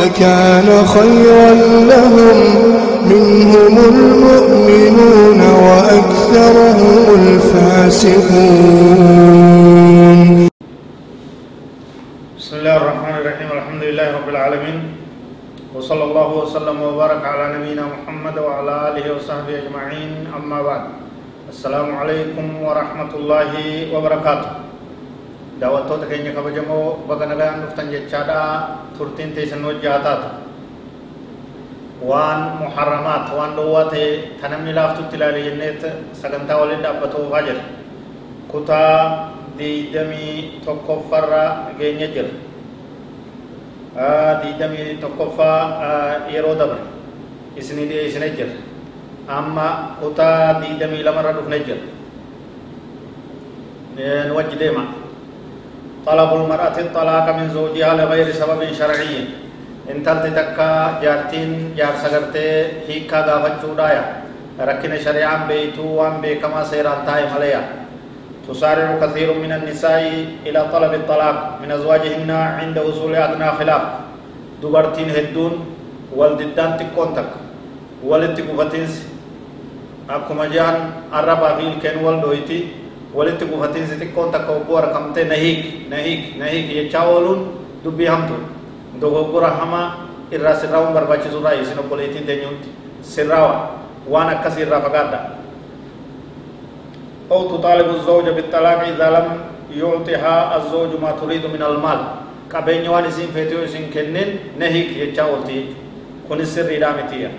لكان خيرا لهم. منهم المؤمنون وأكثرهم الفاسقون. بسم الله الرحمن الرحيم. الحمد لله رب العالمين. وصلى الله وسلم وبارك على نبينا محمد وعلى آله وصحبه أجمعين. أما بعد السلام عليكم ورحمة الله وبركاته. Daawwattoota keenya kabajamoo baga nagaan dhuftan jechaadha turtiin teessan hojjaa taatu waan muharramaat waan dhowwaa ta'e ta namni laaftutti ilaale jenneet sagantaa waliin dhaabbatuufaa jira kutaa diidamii tokkoffarra geenya jira diidamii tokkoffaa yeroo dabre isinii dhiyeessine jira amma kutaa diidamii lamarra dhufne jira nu wajji deema طلب المرأة الطلاق من زوجها لغير سبب شرعي. إن تلت تكا جارتين جار سغرتي هيكا غافتشو دايا ركن شريعا بيتو وان بيكما سيران تاي مليا. تسارع كثير من النساء إلى طلب الطلاق من أزواجهن عند وصول أدنى خلاف. دبرتين هدون والددان تكون تك. ولتكفتنس أكما جان الربا فيل كن والدويتي. walitti obboo argamte na hiik na hiik na hiik jechaa ooluun dubbii hamtu dogoggora hamaa irraa sirraa'uun barbaachisuudha isin obboleettiin teenyuutti sirraawa waan akkasii irraa fagaadha أو تطالب الزوج بالطلاق إذا لم يعطها الزوج ما تريد من المال قبين يوان اسم فيتيو اسم كنن نهيك يتشاولتي كن السر دامتيا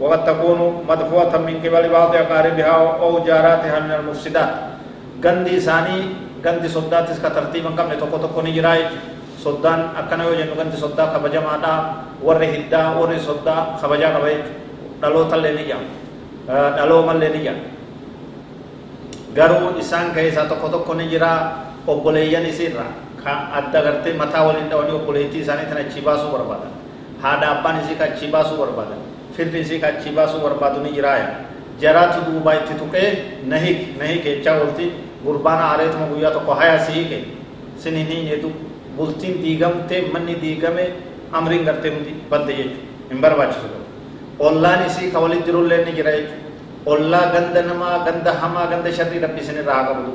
وقد تكون مدفوعة من قبل بعض أقاربها أو جاراتها من المفسدات gandi isaanii gandi soddaatis ka tartiiba hin qabne tokko tokko ni jiraa soddaan akkana yoo jennu gandi soddaa kabajamaadha warri hiddaa warri soddaa kabajaa qaba dhalootallee ni jira dhaloomallee ni jira garuu isaan keessaa tokko tokko ni jira obboleeyyan isiirra ka adda gartee mataa waliin dhawanii obboleettii isaanii tan achii baasuu barbaadan haadha abbaan isii ka achii baasuu barbaadan firri isii ka achii baasuu barbaadu ni jiraaya jaraatu duubaa itti tuqee nahik nahik jechaa oolti gurbaan aareetuma guyyaa tokko haya si hiike sin hin hiinetu bultiin diigamte manni diigame amriin gartee hundi badde jechuudha hin barbaachisu ollaan isii ka walitti jirullee ni jira jechuudha ollaa ganda namaa ganda hamaa ganda sharrii rabbi isin irraa haa qabdu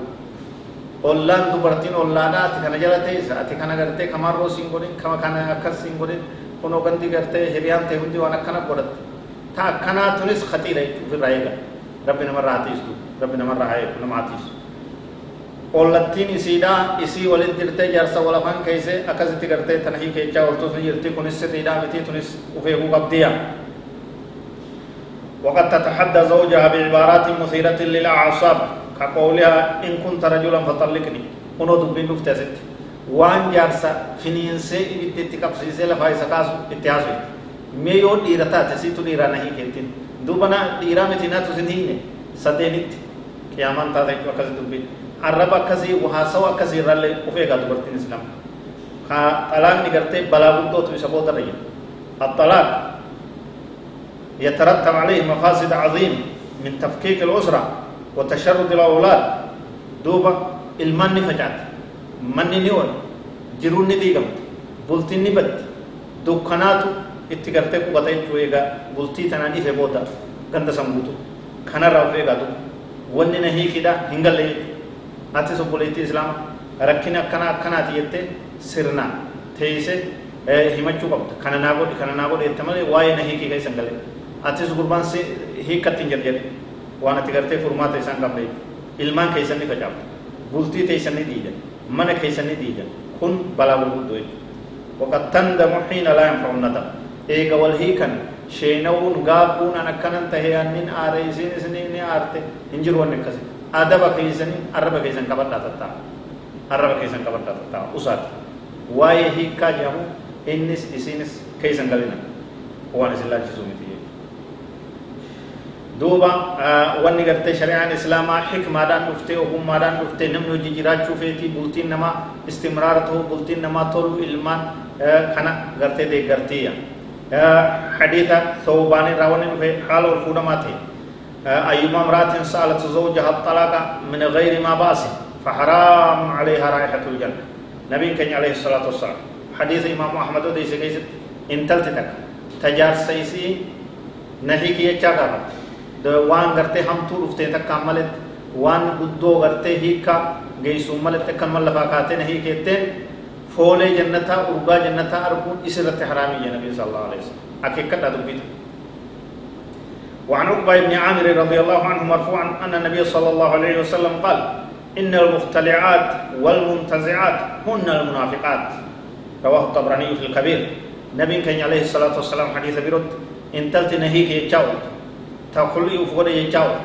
ollaan dubartiin ollaadhaa ati kana jala teessa ati kana gartee kamarroo siin godhin kama kana akkas siin godhin kunoo gandi gartee hiriyaan ta'e hundi waan akkana godhatte ta akkanaa tunis khatiira jechuudha ofirraa eega rabbi namarraa haa tiisu rabbi namarraa haa eegu nama haa tiisu ollattiin isiidha isii walitti dirtee jaarsa walafaan keeyse akkasitti gartee tana hiikeechaa oltuuf ni jirti kunis sirriidha miti tunis ufeekuu qabdiya وقد تتحدى زوجها بعبارات مثيرة للأعصاب كقولها إن كنت رجلا فطلقني كنو دبين نفتة ست وان جارسا فينينسي إبتت كبسيسي لفاي سكاسو اتحاسو ميو ديرتا تسيتو ديرا نهي كنتين دوبنا ديرا متنا تسنهين سدينت قيامان تاتي وكذا دبين arraba akkasii haasawa akkasii irraallee of eegaa ka xalaaqni gartee balaa guddootu isa boodarra jira الطلاق يترتب عليه مفاسد عظيمة من تفكيك الأسرة وتشرد الأولاد دوبا المن فجعت من نيون جرون ديغم بلتي نبت دكانات اتقرتك وبطيت ويغا بلتي تناني في بودا غند سمبوتو كان راو فيغا دو وننا هي كده هنگل ati obboleettii islaama rakkina akkana akkanaati jettee sirnaan teeyse himachuu qabda kana naa godhi kana naa godhi jette malee waa'ee na hiikii keessa hin galle atis gurbaan si hiikkatti hin jedhe waan ati gartee furmaata isaan qabda ilmaan keessan ni facaafta bultii teessan ni diigan mana keessan ni diigan kun balaa gurguddoo jechuudha وقد تندم حين لا ينفع الندم إيجا والهيكن شينون غابون أنا كنن تهيانين آريسين سنين آرتي إنجر ونكسي adaba keessanii arraba keessan qabadhaa tattaa arraba keessan qabadhaa tattaa usaati waa'ee hiikkaa jedhamu innis isinis keessan galina. Waan isin laachisuu miti. دوبا آه واني قرتي شريعة الإسلام حكمة دان نفتي وقوم دان نفتي نمنو جيجيرات شوفيتي بلتين نما استمرارته بلتين نما طول إلمان آه كان قرتي دي قرتي آه حديثة ثوباني راوني في حال والفودة ماتي آه آه، أيما امرأة سألت زوجها الطلاق من غير ما بأس فحرام عليها رائحة الجنة. نبي كان عليه الصلاة والسلام. حديث إمام أحمد وديس كيس انتلت تك. تجار سيسي نهي كي يتشاقها وان غرته هم طول افتين تك عملت وان قدو غرته هيكا جيسو ملت تك عمل لفاقاته نهي كيتين فولي جنة أربا جنة أربون إسرت حرامي يا نبي صلى الله عليه وسلم. أكيد كتا دبيتك وعن عقبة بن عامر رضي الله عنه مرفوعا أن النبي صلى الله عليه وسلم قال إن المختلعات والمنتزعات هن المنافقات. رواه الطبراني في الكبير. نبي كان عليه الصلاة والسلام حديث بيرد إن تلت نهيك يتشاو ta kulli uf godhe jechaawu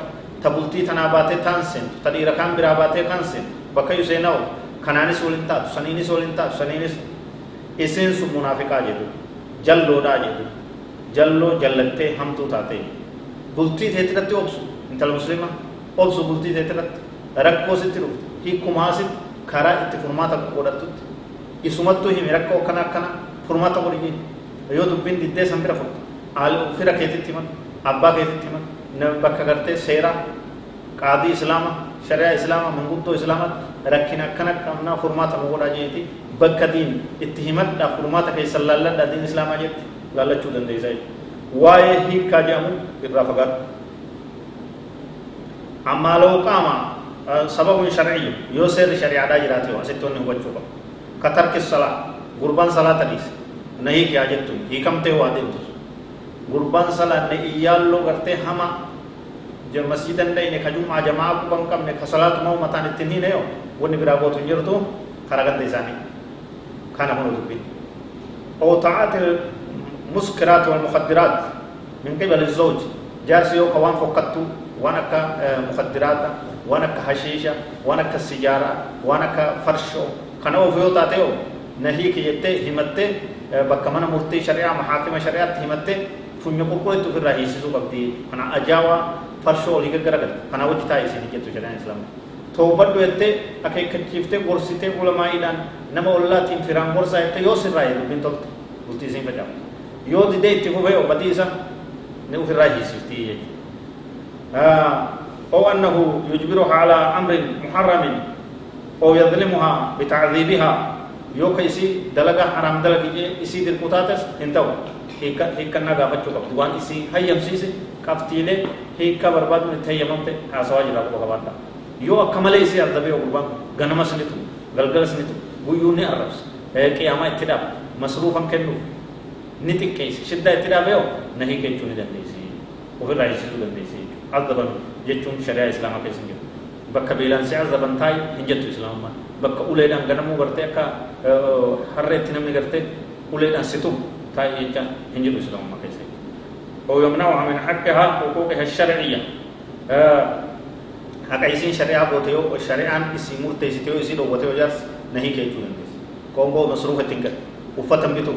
ta bultii tanaa baatee taan seentu ta dhiira kaan biraa baatee kan seentu bakka yu seenaa'u kanaanis waliin taatu saniinis waliin taatu saniinis isiin bultii teetirratti obsu intala muslima obsu bultii teetirratti rakkoo sitti dhufte hiikumaasitti karaa itti furmaata godhattutti isumattuu himi rakkoo akkana akkana furmaata godhi yoo dubbiin diddee san bira furte fira keetitti himan abbaa keessatti himan bakka gartee seera qaadii islaama shari'aa islaama manguddoo islaama rakkina akkana qabnaa furmaata godhaa jeeti bakka diin itti himadha furmaata keessan laalladha diin islaamaa jetti laallachuu dandeessa waa'ee hiikkaa jedhamu irraa fagaadhu ammaa lau qaama sababun sharciyyu yoo seerri shari'aadhaa jiraate yoo asitti wanni hubachuu qabu ka tarki salaa gurbaan salaata dhiise na hiikiyaa jettu hiikamtee waa deemtus gurbaan salaanne iyyaaloo gartee hama masjidan dhayne ka jumaa jamaa quban qabne ka salaatuma umataan ittiin hiine yoo wanni biraa gootu hin jirtu kara ganda isaanii kana hunu dubbi أو طاعات المسكرات والمخدرات من قبل الزوج. جالسي يوقع وان فقدتو وانك آه، مخدرات وانك حشيشة وانك سيجارة وانك فرشو. خنو فيوتا تيو نهيك يتي همتي آه، بكمان مرتي شريعة محاكمة شريعة همتي. فنبو كويتو في الرئيسي سو بقدي خنا أجاوا فرشو لغا غرغر خنا وجتا يسي نجيتو شريعة الإسلام توبدو يتي أكي كتشيفتي قرسيتي علماء دان نمو اللاتين فران قرسا يتي يوسر رأيه بنتو بلتزين بجاوه yoo didee itti fufee obbatii isa ni ofirraa hiisiftii jechuudha أو أنه يجبرها على أمر محرم أو يظلمها بتعذيبها يوكا يسي دلقا حرام دلقا يسي دل قطاتس انتو hiikkannaa gaafachuu qabdi waan isii hayyamsiise qabxiilee hiikkaa barbaadnu itti hayyamamte haasawaa jira quba qabaadha yoo akka malee isii ardabee gurbaan ganamas ni tu galgalas ni tu guyyuu ni arrabsa qiyaamaa itti dhaaba نتي كيس. شدة ترى بيو؟ نهي كي تشوني دندي سي وفي رأي سيدو دندي سي عذبا يتشون شريعة إسلام كي سنجد بكا بيلان سي عذبا تاي هنجدتو إسلام ما. بكا أولي غنمو غرتي اكا آه، حرر تنمي غرتي أولي دان ستو. تاي يتشان هنجدو إسلام ما كي سنجد هو يمنعو عمين حقها وقوقها الشرعية. آه، حقا يسين شريعة بوتيو وشريعة إسي موت تيسي تيو إسي دو بوتيو جارس نهي كي تشوني دندي سي كونغو مصروفة تنكر. وفتم بتو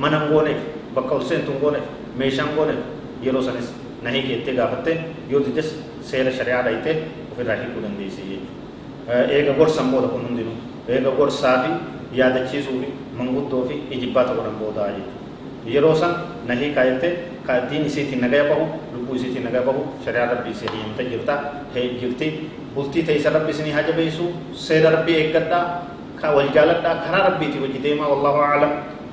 وفتن بيتو منم غونف بكا حسين تنغونف ميشان غونف يرو سنس نهي كي اتگا فتے يو دجس سير شريعة دايتے وفي راهي كولن ديسي ايغا غور سمبو دا كنون دينو ايغا غور صافي yaadachiisuu fi manguddoo fi ijibbaata godhan boodaa jechuudha. yeroo san nahii kaayette ka diin isiitiin nagaya bahu lubbuu isiitiin nagaya bahu shari'aa rabbii isii himta jirta jirti bultii teeysa rabbi isinii hajabeessu seera rabbii eeggadhaa ka wal jaaladhaa karaa rabbiiti wajji deemaa wallahu aclam